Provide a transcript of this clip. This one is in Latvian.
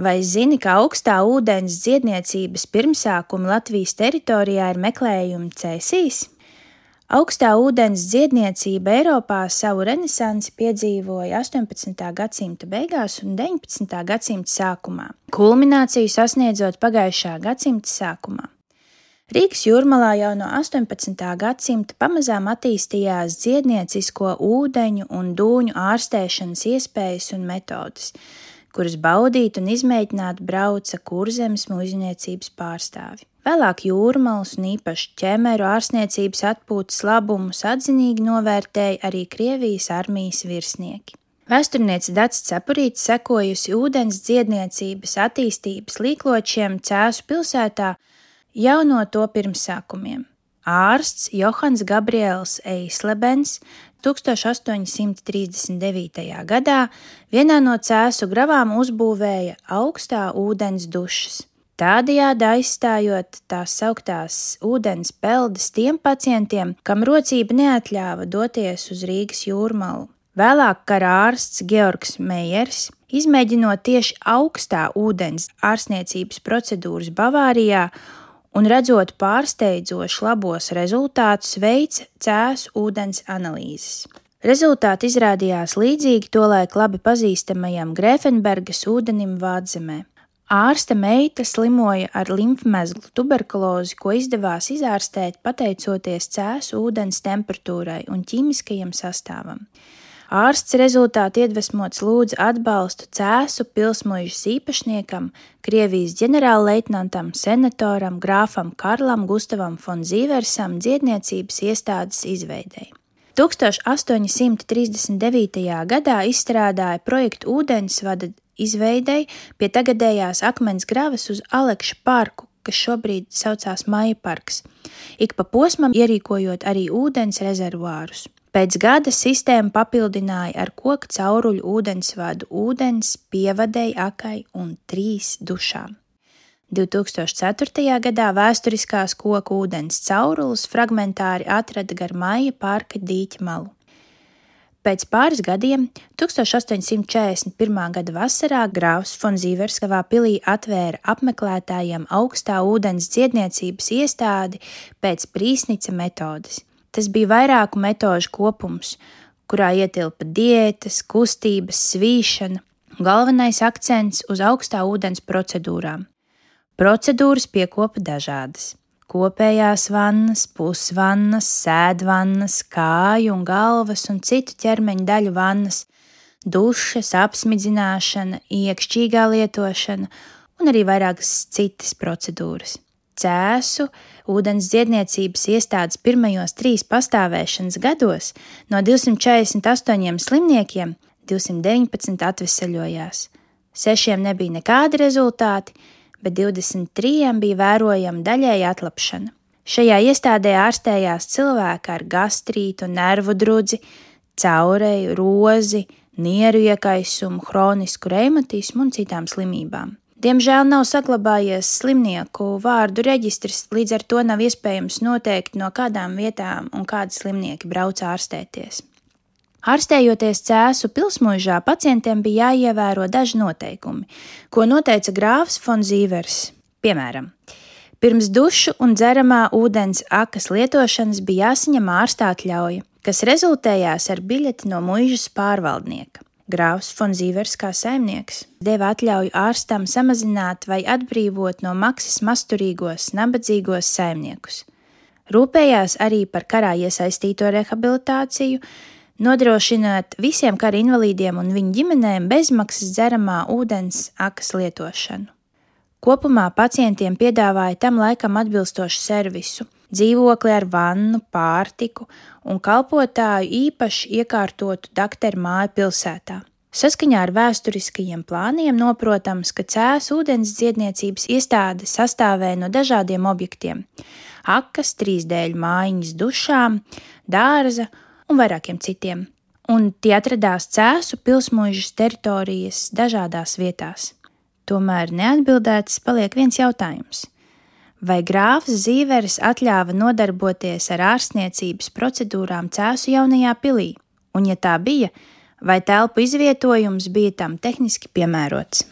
Vai zini, ka augstā ūdens dziedniecības pirmsākumi Latvijas teritorijā ir meklējumi cēsīs? Augstā ūdens dziedniecība Eiropā savu renesansi piedzīvoja 18. gadsimta beigās un 19. gadsimta sākumā, kulmināciju sasniedzot pagājušā gadsimta sākumā. Rīgas jūrmalā jau no 18. gadsimta pamazām attīstījās dziedniecisko ūdeņu un dūņu ārstēšanas iespējas un metodes kurus baudīt un izmēģināt brauca kurzemes mūžniecības pārstāvi. Vēlāk jūrmālas un īpaši ķemeru ārstniecības atpūtas labumus atzinīgi novērtēja arī Krievijas armijas virsnieki. Vēsturniece Dats Cepurīts sekojusi ūdens dziedniecības attīstības līkločiem Cēsu pilsētā jau no to pirmsākumiem. Ārsts Johans Gabriels Eislebens 1839. gadā vienā no cēsu gravām uzbūvēja augstā ūdens dušas. Tādējādi aizstājot tās sauktās ūdens peldes tiem pacientiem, kam rocība neatļāva doties uz Rīgas jūrmalu. Vēlāk kara ārsts Georgs Meijers, izmēģinot tieši augstā ūdens ārstniecības procedūras Bavārijā un redzot pārsteidzoši labos rezultātus, veica cēsu ūdens analīzes. Rezultāti izrādījās līdzīgi tolaik labi pazīstamajam Grēfenbergas ūdenim Vādzemē. Ārsta meita slimoja ar limfmezglu tuberkulozi, ko izdevās izārstēt pateicoties cēsu ūdens temperatūrai un ķīmiskajam sastāvam. Ārsts rezultātu iedvesmots lūdza atbalstu Cēsu pilsmuižas īpašniekam, Krievijas ģenerālleitnantam, senatoram, grāfam Karlam Gustavam von Zīversam dziedniecības iestādes izveidei. 1839. gadā izstrādāja projektu ūdensvada izveidei pie tagadējās akmens gravas uz Alekša parku, kas šobrīd saucās Maija parks, ik pa posmam ierīkojot arī ūdens rezervuārus. Pēc gada sistēmu papildināja ar koku cauruļu ūdensvadu ūdens, pievadēji akai un trīs dušām. 2004. gadā vēsturiskās koku ūdens caurules fragmentāri atrada gar maija parka dīķa malu. Pēc pāris gadiem, 1841. gada vasarā, grāfs Fonzīvers savā pilī atvēra apmeklētājiem augstā ūdens dziedniecības iestādi pēc prīsnica metodes. Tas bija vairāku metožu kopums, kurā ietilpa diētas, kustības, svīšana, galvenais akcents uz augstā ūdens procedūrām. Procedūras piekopa dažādas kopējās vannas, pusvannas, sēdvannas, kāju un galvas un citu ķermeņa daļu vannas, dušas, apsmidzināšana, iekšķīgā lietošana un arī vairākas citas procedūras. Cēsu ūdens dziedniecības iestādes pirmajos trīs pastāvēšanas gados no 248 slimniekiem 219 atveseļojās. Sešiem nebija nekādi rezultāti, bet 23 bija vērojama daļēja atlapšana. Šajā iestādē ārstējās cilvēki ar gastrītu, nervu drudzi, caureju, rozi, nieru iekaisumu, hronisku reimatismu un citām slimībām. Diemžēl nav saglabājies slimnieku vārdu reģistrs, līdz ar to nav iespējams noteikt, no kādām vietām un kādi slimnieki brauc ārstēties. Ārstējoties cēsu pilsmužā, pacientiem bija jāievēro daži noteikumi, ko noteica grāfs Fonzīvers. Piemēram, pirms dušu un dzeramā ūdens akas lietošanas bija jāsaņem ārstā atļauja, kas rezultējās ar biļeti no muižas pārvaldnieka. Grāfs Fonzīvers kā saimnieks deva atļauju ārstam samazināt vai atbrīvot no maksas masturīgos, nabadzīgos saimniekus. Rūpējās arī par karā iesaistīto rehabilitāciju, nodrošinot visiem kara invalīdiem un viņu ģimenēm bezmaksas dzeramā ūdens akas lietošanu. Kopumā pacientiem piedāvāja tam laikam atbilstošu servisu dzīvokli ar vannu, pārtiku un kalpotāju īpaši iekārtotu dakteru māju pilsētā. Saskaņā ar vēsturiskajiem plāniem noprotams, ka cēs ūdens dziedniecības iestāde sastāvēja no dažādiem objektiem - akas, trīsdēļu mājiņas dušām, dārza un vairākiem citiem, un tie atradās cēsu pilsmuižas teritorijas dažādās vietās. Tomēr neatbildēts paliek viens jautājums vai grāfs Zīveris atļāva nodarboties ar ārstniecības procedūrām Cēsu jaunajā pilī, un, ja tā bija, vai telpu izvietojums bija tam tehniski piemērots.